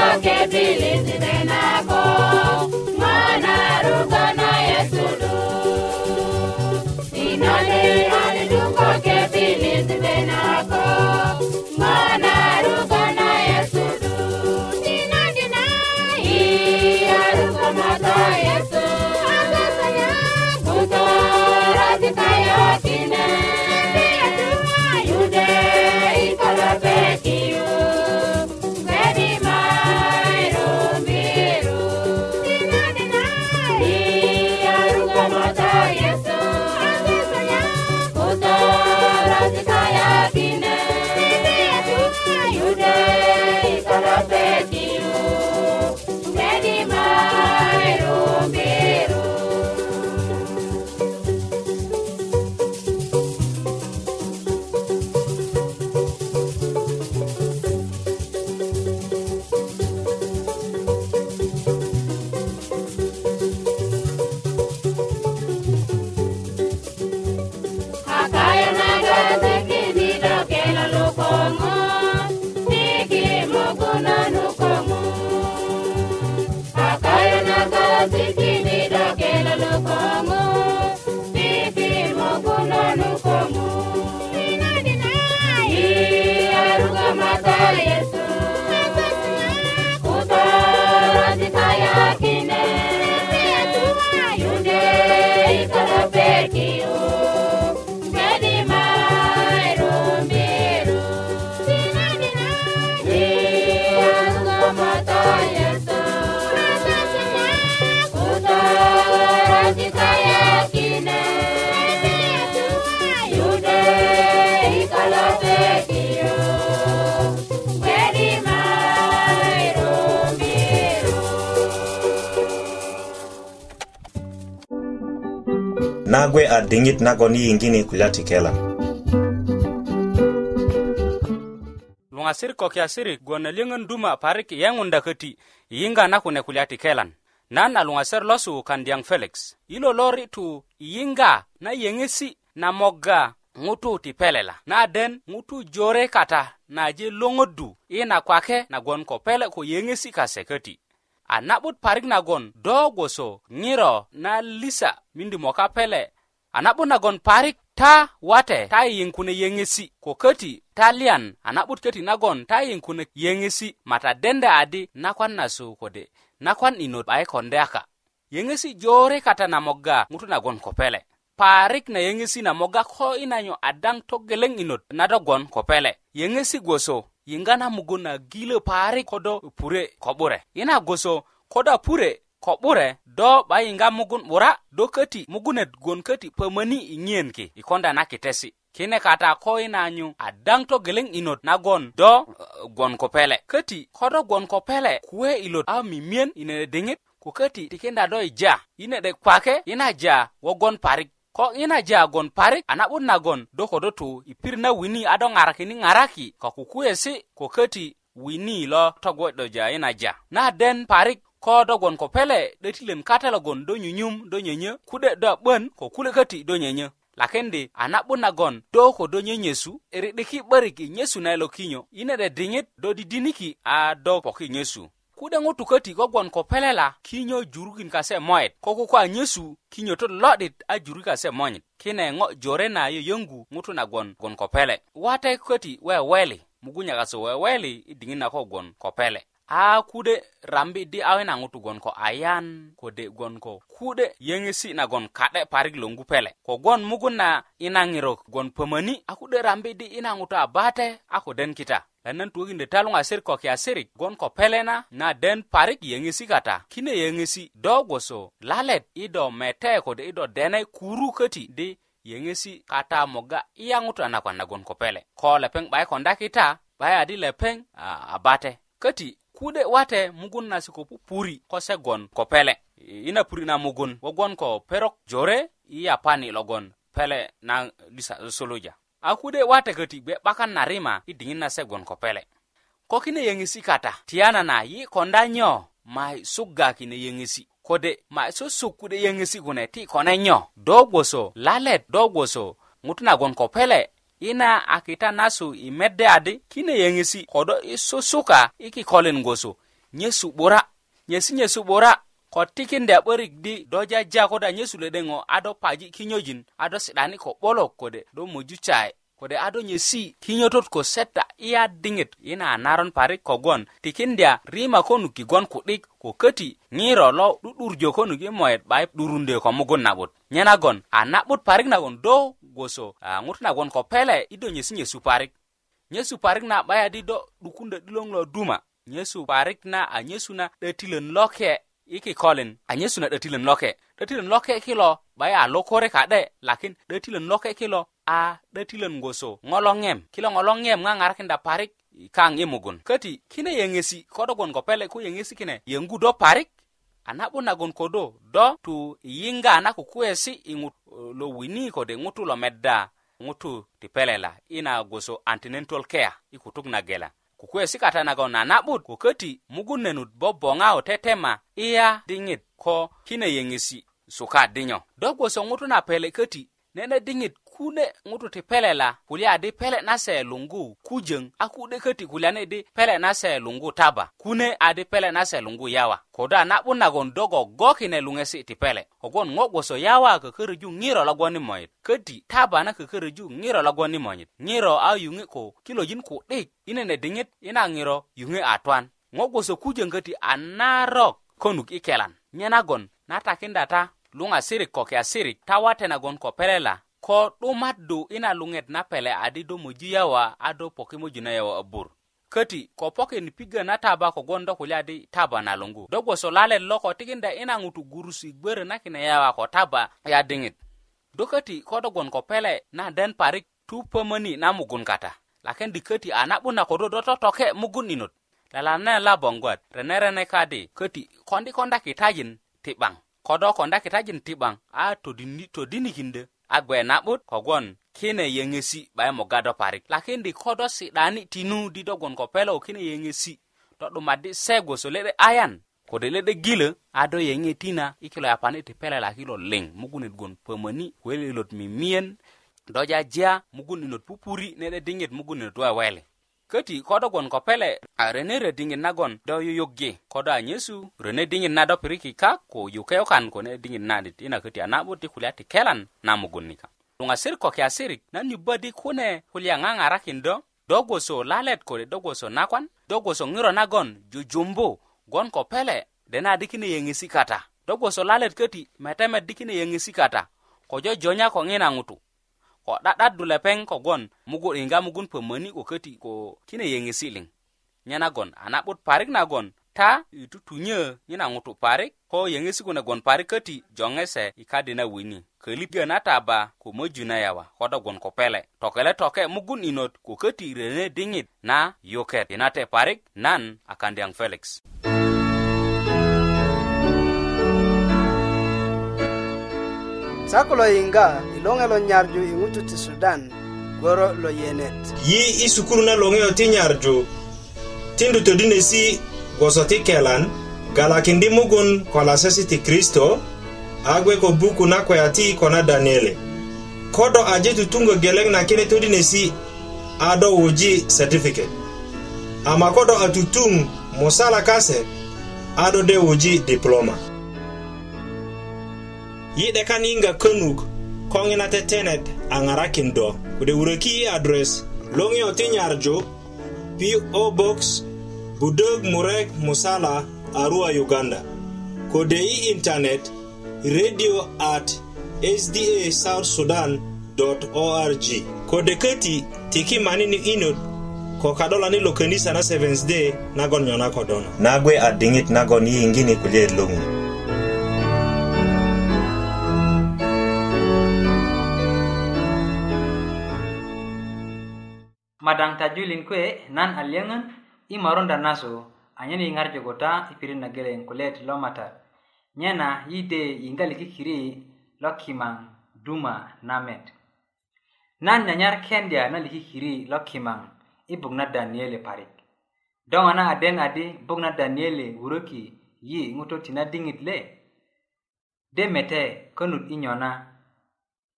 Mama kebilisi tena kwa nagwe a diŋit nagon i yiŋgini kela luŋasir ko kiasirik gwon na liyöŋön duma parik yeŋunda köti yiyiŋga na kune kulya ti kelan nan a luŋaser losu kandiyang felix Ilo lori tu yinga na yeŋesi na mogga ŋutu ti pelela na den ŋutu jore kata na je loŋodu i na kwake nagon ko pele ko yeŋesi kase köti a na'but parik nagon do gwoso ŋiro na lisa mindi moka pele a na'but nagon parik ta wate ta yiyiŋ kune yeŋesi ko köti ta liyan a na'but köti nagon ta yiyiŋ kune yeŋesi mata dende adi nakwan nasu kode nakwan inot a yikonde aka yeŋesi jore kata na mogga ŋutu nagon ko pele parik na yeŋesi na mogga ko i nanyo adaŋ togeleŋ inot na dogon ko pele yeŋesi gwoso yiŋga na mugun na gilö parik kodo pure ko'bure yina goso koda pure ko'bure do 'ba yiŋga mugun 'bura do köti mugunet gwon köti pömöni i ŋiyen ki i konda na kitesi kine kata ko yina nyu adaŋ togeleŋ 'inot nagon do uh, gwon kopele köti kodo gwon kopele kuwe ilot a mimiyen i nene diŋit ko köti tikinda do ija yine de kwake yina ja wogon parik ko ina jagon parik a na'but nagon do kodotu i pir na wini ado ŋarakini ŋaraki ko kukuwesi ko köti wini lo togwe'do ja ina ja na den parik ko dogon ko pele 'dötilön kata logon do nyunyum do nyönyö kude do a 'bön ko kule köti do nyönyö lakendi a na'but nagon do ko do nyönyesu 'eri'diki 'börik i nyesu na ilo kinyo ine de diŋit do didiniki a do poki nyesu kude ŋutu köti kogwon ko pelela kinyo jurukin kase moyit ko kuko a nyesu kinyo tot lo'dit a juri kase monyit kine ŋo jore na yöyöŋgu ŋutu nagwon gwon ko pele wate köti weweli mugunya kase weweli i diŋit na kogwon ko pele a kude rambi di awena ŋutu gwon ko ayan kode gwon ko kude yeŋesi nagon ka'de parik lo ŋupele kogwon mugun na ina ŋirok gwon pömöni a kude rambi di ina ŋutu a bate a koden kita lanan tuwökindö ta luŋasirik ko kiasirik gwon ko pelena na den parik yeŋesi kata kine yeŋesi do gwoso lalet i do mete kode i do dene kuru köti di yeŋesi kata moga iya ŋutu anakwan nagon ko pele ko lepeŋ 'bayi konda kita 'bayi adi lepeŋ a bate köti kude wate mugun na si ko pupuri kosegon ko pele ina puri na mugun wogon ko perok jore i yapani logon pele na disa soloja akude wate kati be bakan na rima i dingin na segon ko pele ko kine yengisi kata tiana na yi konda nyo mai sugga kine yengisi kode ma so sukude yengisi kone ti kone nyo dogwoso lalet dogwoso ngutu na gon ko pele ina a kita nasu i medde adi kine yeŋesi kodo i susuka i kikolin gwoso nyesu 'bura nyesi nyesu 'bura ko tikinda 'börik di do jaja koda nyesu ledeŋo ado paji kinyojin ado si'dani ko 'bolok kode do moju chaye kode ado nyesi kinyotot ko seta iya diŋit ina a naron parik kogwon tikindya rima konuk kigwon ku'dik ko köti ŋiro lo 'du'durjö konuk i moyet 'bayi 'durundö ko mugun na'but nyenagon a na'but parik nagon do goso a ah, ŋutu nagon ko pele i do nyesi nyesu parik nyesu parik na 'bayadi do 'dukundö 'diloŋ lo duma nyesu parik na a ah, nyesu na 'dötilön loke i kikolin a ah, nyesu na 'dötilön loke 'dötilön loke kilo 'baya a lokore ka'de lakin 'dötilön loke kilo a 'dötilön goso ŋo loŋem kilo ŋo loŋem ŋaŋarakinda parik kaŋ i mugun köti kine yeŋesi ko dogon ko pele ko yeŋesi kine yeŋgu do parik a na'but kodo do tu yinga a na kukuwesi i ŋut eh, lo wini kode ŋutu lo medda ŋutu ti pelela ina gwoso antinental kea i kutuk na gela kukuwesi kata nagon a na'but ko köti mugun nenut bobboŋa o tetema iya diŋit ko kine yeŋesi suka dinyo do gwoso ŋutu na pele köti nene diŋit kune ŋutu ti pele la kulya di pele na se lungu kujöŋ a ku'de köti kulya ne di pele na se lungu taba kune adi pele na se lungu yawa kodo a na'but nagon do gogo kine luŋesi ti pele kogwon ŋo gboso yawa kököröju ŋiro logwon i moyit köti taba na kököröju ŋiro logwon i moyit ŋiro a yuŋi ko kilojin ku'dik i nene diŋit i na ŋiro yuŋi a twan ŋo gboso kujöŋ köti a narok konuk i kelan nye nagon natakinda ta luŋasirik ko kiasirik tawate nagon ko pele la ko 'dumaddu ina luŋet na pele adi do möju yawa a do poki möju na yawa a bur köti ko pokin piga na taba kogwon do kulya di taba na luŋgu do gboso lalet loko tikinda ina ŋutu gurusu i gbörö na kine yawa ko taba ya diŋit do köti ko dogwon ko pele na den parik tu pömöni na mugun kata lakendi köti a na'but na kodo do totoke mugun inot lalan ne la boŋgwat renerene kadi köti kondi konda kitajin ti'baŋ kodo konda kitajin ti'baŋ a todinikindö todini agwe na'but kogwon kine yeŋesi 'bayi e moga do parik lakindi ko do si'dani tinu di dogwon ko pelo kine yeŋesi to 'dumaddi se gwoso le'de ayan kode le'de gilö a do yeŋe tina i kilo yapani ti pelela kilo liŋ mugun it gwon pömöni welilot mimiyen do jajiya mugun inot pupuri ne'de diŋit mugun inot weweli köti kodogon ko pele a rene rediŋit nagon do yuyuggi kodo a nyesu rene diŋit na do piriki kak ko yukeyukan kone diŋit na di ina köti a na'but di kulya ti kelan na mugun nika luŋasir ko kiasirik nan yubba di kune kulya ŋaŋarakin do do gwoso lalet kode do gwoso nakwan do gwoso ŋiro nagon jujumbu gon ko pele dena di kine yeŋesi kata do gwoso lalet köti metemet di kine yeŋesi kata ko jojonya ko ŋina ŋutu ko ɗaɗaddu lepeŋ kogwon mugun yiŋga mugun pömöni ko köti ko kine yeŋesi liŋ nyenagon a na'but parik nagon ta i tutunyö nyena ŋutu parik ko yeŋesi kune gwon parik köti joŋese i kadi na wini kölibö na taba ko möju na yawa ko dogwon ko pele tokeletoke mugun inot ko köti rene diŋit na yuket yinate parik nan a kandiyaŋ feliks mm -hmm. sako lo yiŋga i loŋe lo nyarju i ŋutu ti sudan gworo lo yenet yi i na na loŋeyo ti nyarju tindu todinesi gwoso ti kelan galakindi mugun ko sesi ti kristo agwe ko buku na kwa ti kona na daniyele ko do aje tutungo geleŋ na kine todinesi a do wuji certificate ama ko do mosala musala kase a do de wuji diploma yi'de kan yiŋga könuk ko ŋina tetenet a ŋarakin do kode wuröki i adres loŋiyo ti nyarju po box budök murek musala arua uganda kode i intanet radio at sda south sudan org kode köti tiki manini inot ko kadolani lo könisa na 7 day nagon nyona kodono nagwe a diŋit nagon yiyiŋgini kulye loŋi madang tajulin kwe nan alyangan i maronda naso anyen yi ŋarju guta i pirit nageleŋ kulyet lo matat nyena yi de yiŋgali kikiri lo kimaŋ duma namet nan nyanyar kendya na likikiri lo kimaŋ i buk na daniele parik do ŋo na aden adi buk na daniele wuröki yi ŋutu ti na diŋit le de mete könut i nyona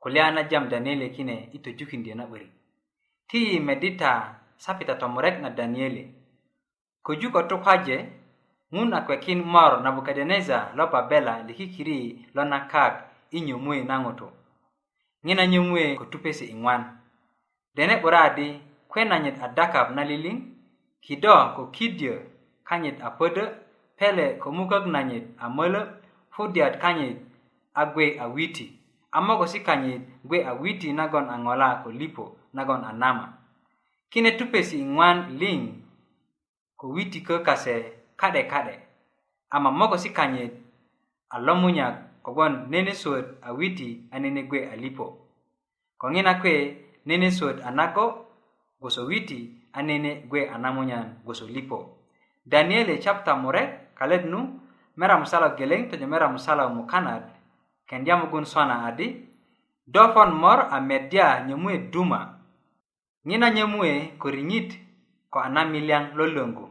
kulya na jam daniele kine i tojukindyö na 'börik ti yi medita sapita tomurek na danieli köju ko tukwaje ŋun a kpekin mor nabukadneza lo babela likikiri lo nakak i nyomuwe na ŋutu ŋina nyomuwe ko tupesi i ŋwan dene 'bura di kwe nanyit a dakap na liliŋ kido ko kidyö kanyit a pödö pele ko mukök nanyit a mölö pudiyat kanyit a gwe a witi a mogosi kanyit gwe a witi nagon a ŋola ko lipo nagon a nama kine tupesi i ŋwan liŋ ko witi kö kase ka'de ka'de ama mogo si kanyit a lomunya kogwon nenesuwöt a witi a nene gwe a lipo ko ŋina kuwe nenesuwöt a nago gwoso witi a nene gwe a namunyan gwoso lipo danieli chapta murek kalet nu mera musala geleŋ tojo mera musala mukanat kendya mugun swana adi do pon mor a medya nyemuet duma nyinanyemue ko riŋit ko a namiliyaŋ lolongu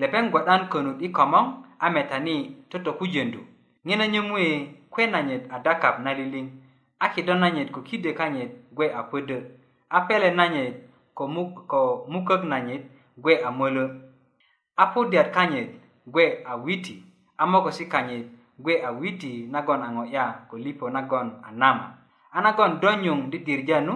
lepeŋ gbodan konuk i komoŋ a metani toto pujöndu nyinanyemue kwe nanyet a dakap na liliŋ a kido nanyet ko kide kanyet gwe a pödö a pele nanyet ko, muk, ko mukök nanyet gwe a molö a pudyat kanyet gwe a witi a mokosi kanyet gwe a witi nagon a ŋo'ya ko lipo nagon a nama a nagon donyuŋ didirja nu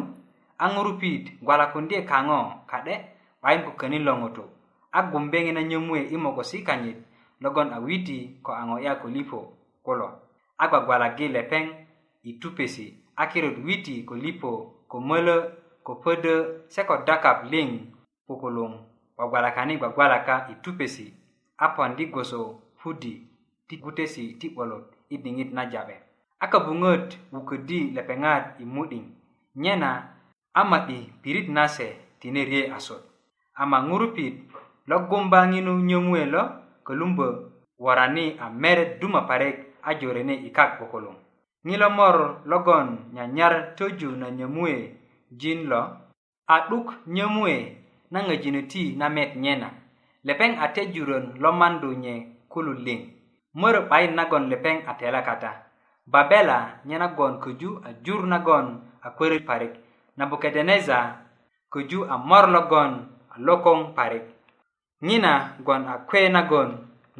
E a ŋurupit gwalakundye kaŋo ka'de 'bayin ko könin lo ŋutu a gumbeŋi na nyömuwe i mogosi kanyit logon a witi ko a ŋo 'ya ko lipo kulo a gwagwalagi lepeŋ i tupesi a kirut witi ko lipo ko mölö ko pödö se ko dakap liŋ pukuluŋ gwagwalakani gwagwalaka i tupesi a pondi gwoso pudi ti gutesi ti 'bolot i diŋit na jabe a köbuŋöt wuködi lepeŋat i mu'diŋ nyena ama 'di pirit nase tine rie asot ama ŋurupit lo gumbaŋinu nyöŋuwe lo kölumbö warani a meret duma parik a jorene i kak gbokolong ŋilomor logon nyanyar töju na nyömuwe jin lo a 'duk nyömuwe na ŋöjinö ti na met nyena lepeŋ a tejurön lo mandu nye kululiŋ mörö 'bayin nagon lepeŋ a telakata babela nye nagon köju a jur nagon a kwerö parik nabukadeneza köju a mor logon a lokoŋ parik ŋina gwon a kwe nagon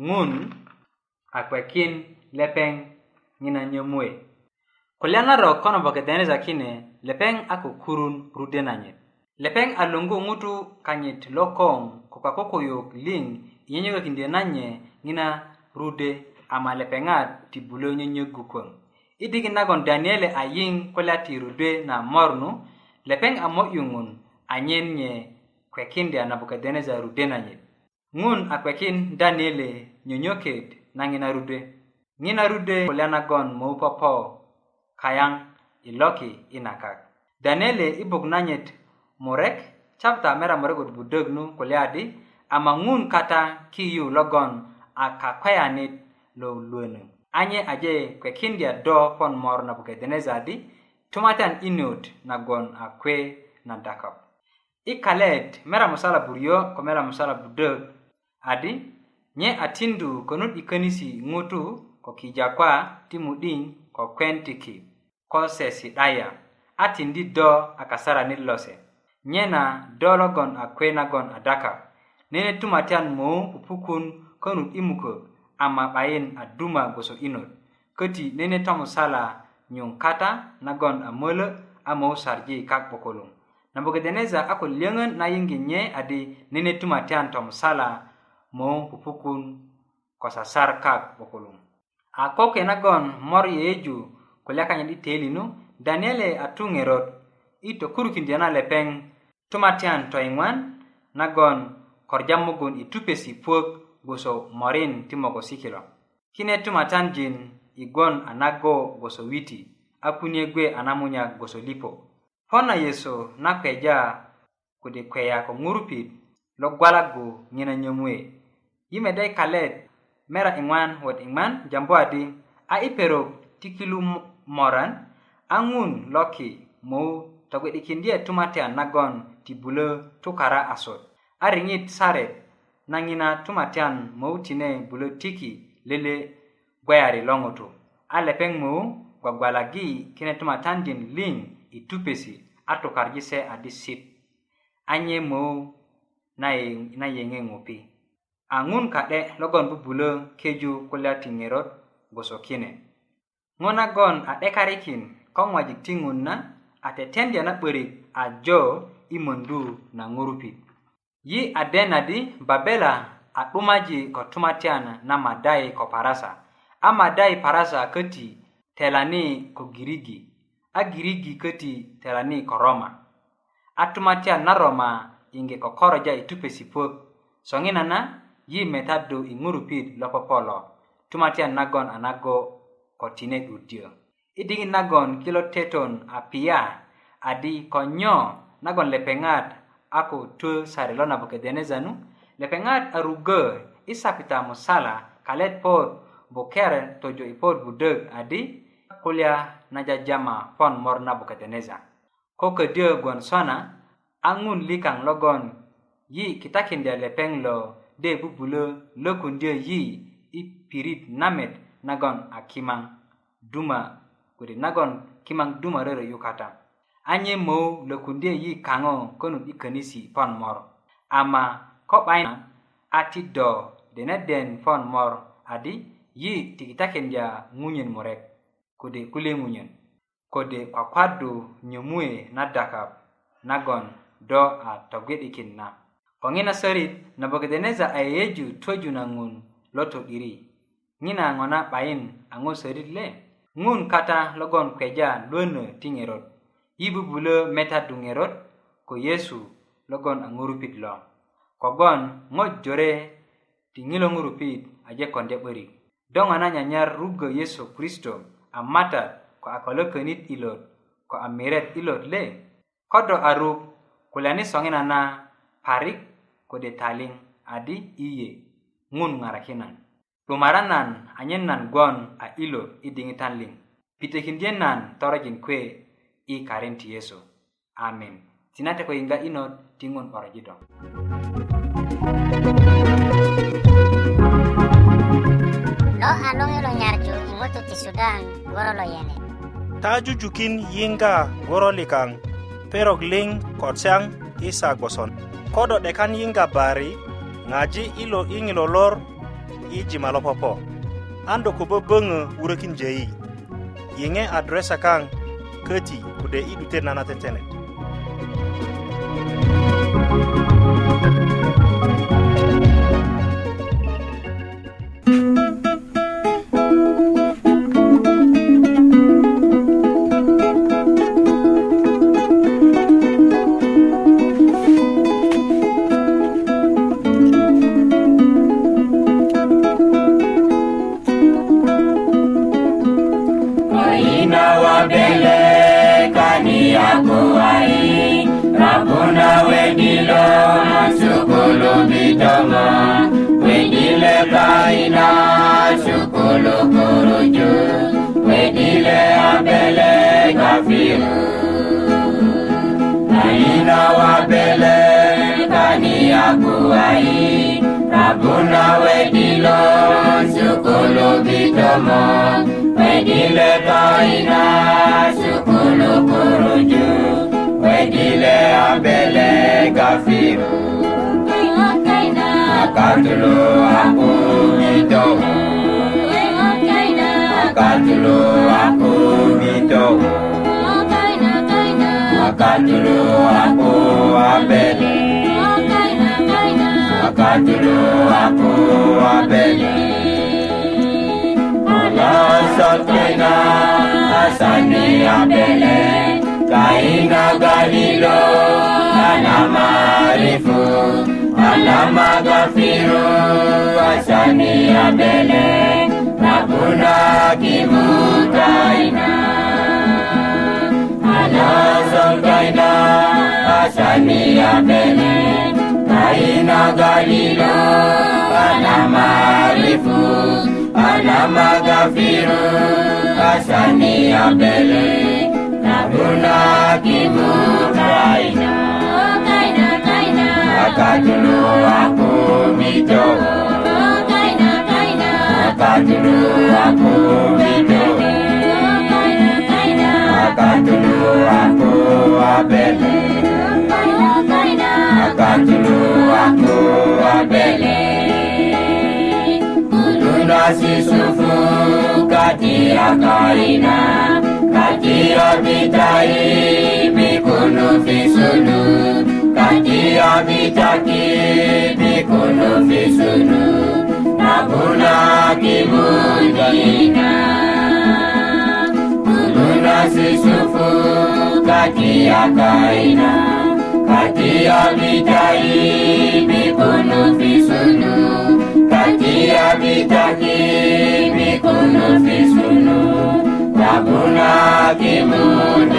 ŋun a kwekin lepeŋ ŋina nyömuwe kulya narok ko nabukadeneza kine lepeŋ a kukurun rude nanyit lepeŋ a luŋgu ŋutu kanyit lokoŋ ko kakukuyuk liŋ inyönyökökindyö nanye ŋina rude ama lepeŋat ti bulö nyönyögu kwöŋ i diŋit nagon daniele ayiŋ kulya ti rude na mornu lepeŋ a mo'yu ŋun anyen nye kwekindi a nabukadeneza rude na nyit ŋun a kwekin daniele nyonyoket na ŋina rude ŋina rude kulya nagon mou popo kayaŋ i loki i nakak daniele i buk na nyit murek chapta mera murekut budök nu kulya di ama ŋun kata kiyu logon a kakweyanit lo luönö anye aje kwekindya do pon mor nabukadeneza di tumatan inut nagon akwe na dakap i kalet mera musala buryo ko mera musala budök adi nye atindu konut i könisi ŋutu ko kijakwa ti mudiŋ ko kwen tiki ko se sidaya a tindi do a kasaranit lose nye na do logon akwe nagon a dakap nene tumatan mou pupukun konut i mukök a ma'bayin a duma gwoso inut köti nene tomusala nyoŋ kata nagon a mölö a mausarji kak 'bokolong nabukadeneza a ko löŋön na yiŋgi nye adi nene tumatiyan tomusala mo pupukun ko sasar kak 'bokolong a ko ke nagon mor yeyeju kulya kanyit i telinu daniele a tu ŋerot i tokurukindyö na lepeŋ tumatiyan toyiŋwan nagon korja mugun i tupesi puök gboso morin ti mogosi kilo kine tumatanjin igon a nago gboso witi a kunye gwe a namunyak gboso lipo po na yesu na kpeja kode kweya ko ŋurupit lo gwalagu ŋina nyomuwe yi mede kalet mera iŋwan wot iŋman jambu adi a i perok ti kilu moran a ŋun loki mou ta gwe'dikindye tumate a nagon ti bulö tukara asot a riŋit saret na ŋina tumatean mou tine bulö tiki lele kwe ari longoto a lepeŋ möu gwagwalagi kine tumatandin liŋ i tupesi a tukarji se a disip anye möu na yeŋe ŋupi a ŋun ka'de logon bubulö keju kulya ti ŋerot gboso kine ŋo nagon a 'dekarikin ko ŋwajik ti ŋun na a tetendya na 'börik a jo i möndu na ŋurupit yi a dena di babela a 'dumaji ko tumatyan na madai ko parasa ama dai parasa köti telani ko girigi a girigi köti telani ko roma a tumatian na roma yiŋge kokoroja i tupesipö soŋina na yi metadu i ŋurupit lo popolo tumatian nagon a nago ko tine 'duddyö i diŋit nagon kilo teton a piya adi ko nyo nagon lepeŋat a ko tö sari lo nabukedeneza nu lepeŋat a rugö i sapita musala kalet pot bukere tojo ipod budök adi kulya na jajama pon mor nabukadeneza ko ködyö gwon sona a ŋun likaŋ logon yi kitakindya lepeŋ lo de bubulö lökundyö yi i pirit namet nagon a kimaŋ duma kodi nagon kimaŋ duma rörö yukata anye mou lökundyö yi kaŋo konuk i könisi pon mor ama ko 'bayin a ti do deneden pon mor adi yi tigi taken ja ŋunyön murek kode kule ŋunyön kode kwakwadu nyomue na dakab nagon do a togwe'dikin na ko ŋina sörit nabogedeneza a yeyeju twöju na ŋun lo to'diri ŋina ŋo na 'bayin a ŋo sörit le ŋun kata logon kweja lwönö ti ŋerot yi bubulö metadu ŋerot ko yesu logon a ŋurupit lo kogon ŋo jore ti ŋilo ŋurupit aje konde 'börik do ŋo na nyanyar rugö yesu kristo a mata ko a kolökönit i lot ko a miret i lot le ko do a rug kulyani soŋinan na parik kode taliŋ adi i ye ŋun ŋarakinan 'dumara nan anyen nan gwon a ilo i diŋitan liŋ pitekindyen nan torojin kuwe i karin ti yesu amen tinate ko yiŋga inot ti ŋun 'borojidong nong yolo nyarju ingoto ti sudan goro lo yene ta jujukin yinga goro likang perog ling kod siang isa goson kodo dekan yinga bari ngaji ilo ingilo lor iji malopopo ando kubo bengu urekin jeyi yinge adresa kang keti kude idute nana tetene Thank you. kafiru akatulo aku mitohu akatulo aku mitohu akatulo aku abele akatulo aku abele Allah sokena asani abele. kaina galilo anama rifu anama gafiru asani ya mbele na kuna kimu kaina anazo kaina asani ya mbele kaina galilo ana maarifu ana magafiru asani ya Lelakimu kaina Kaina kaina Akadulu aku mito Kaina kaina Akadulu aku mito Kaina kaina Akadulu aku abele Kaina kaina Akadulu aku abele Kulunasi sufu katia kaina Katia vitrai bikunu fisunu Katia vitaki bikunu fisunu Nabuna kimudina Kuluna sisufu katia kaina Katia vitrai bikunu fisunu Katia vitaki Hakimun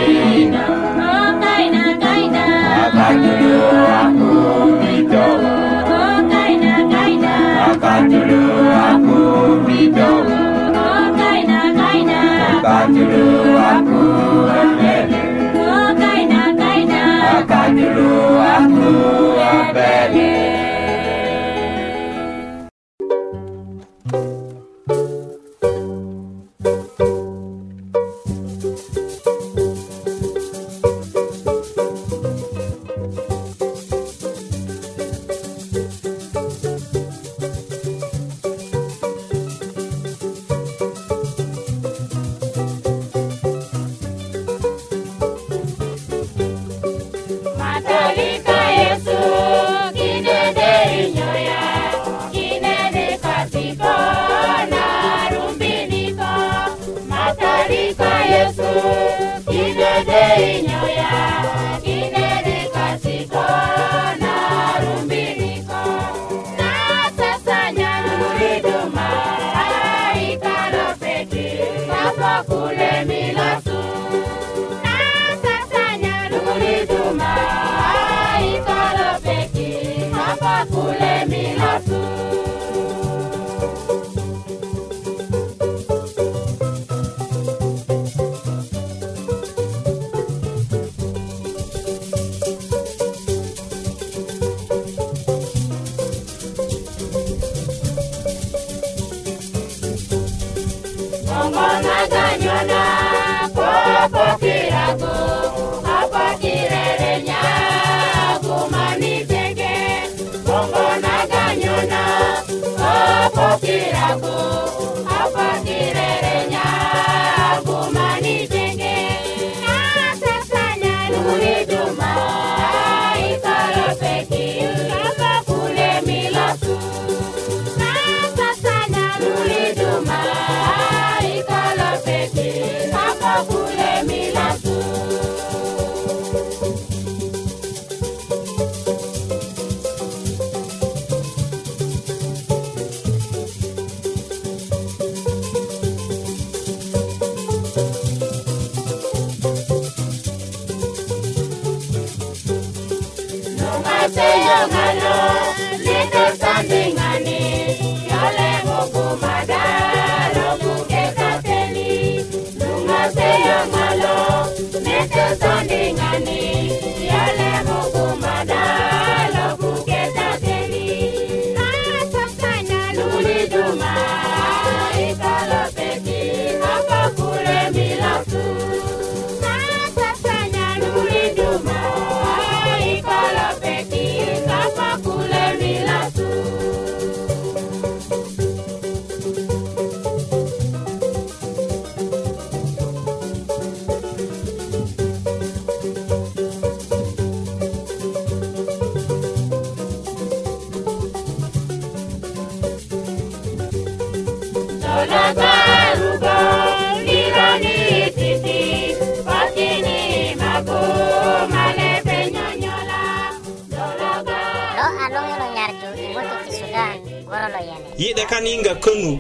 tɩka ninga kãnug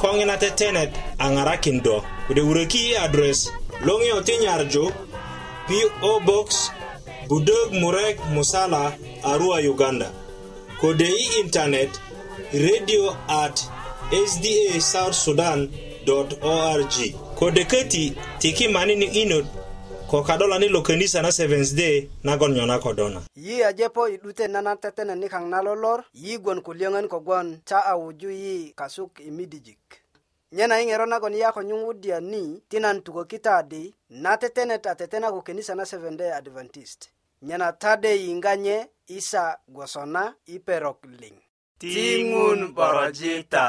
kõng tetenet tɩ tẽned ãnga rakin dɔ d wureki adrɛs longẽ ti nyarju po box budog murek musala arua uganda kode i intanet radio at sda south sudan org kode kati tiki manini inod kokadola ni lokenisa na seventh day nagon nyona kodo na yi ajepo idute nana tetene nikaŋ na lolor yi gwon kulyöŋön kogwon ta a wuju yi kasuk i midijik nyena i ŋero nagon yi a ko nyuŋwudya ni ti nan tukökita adi na tetenet a tetena ko kenisa na seventh day adventist nyena tade yiŋga nye isa gwoso na i perok liŋ tiŋun borojita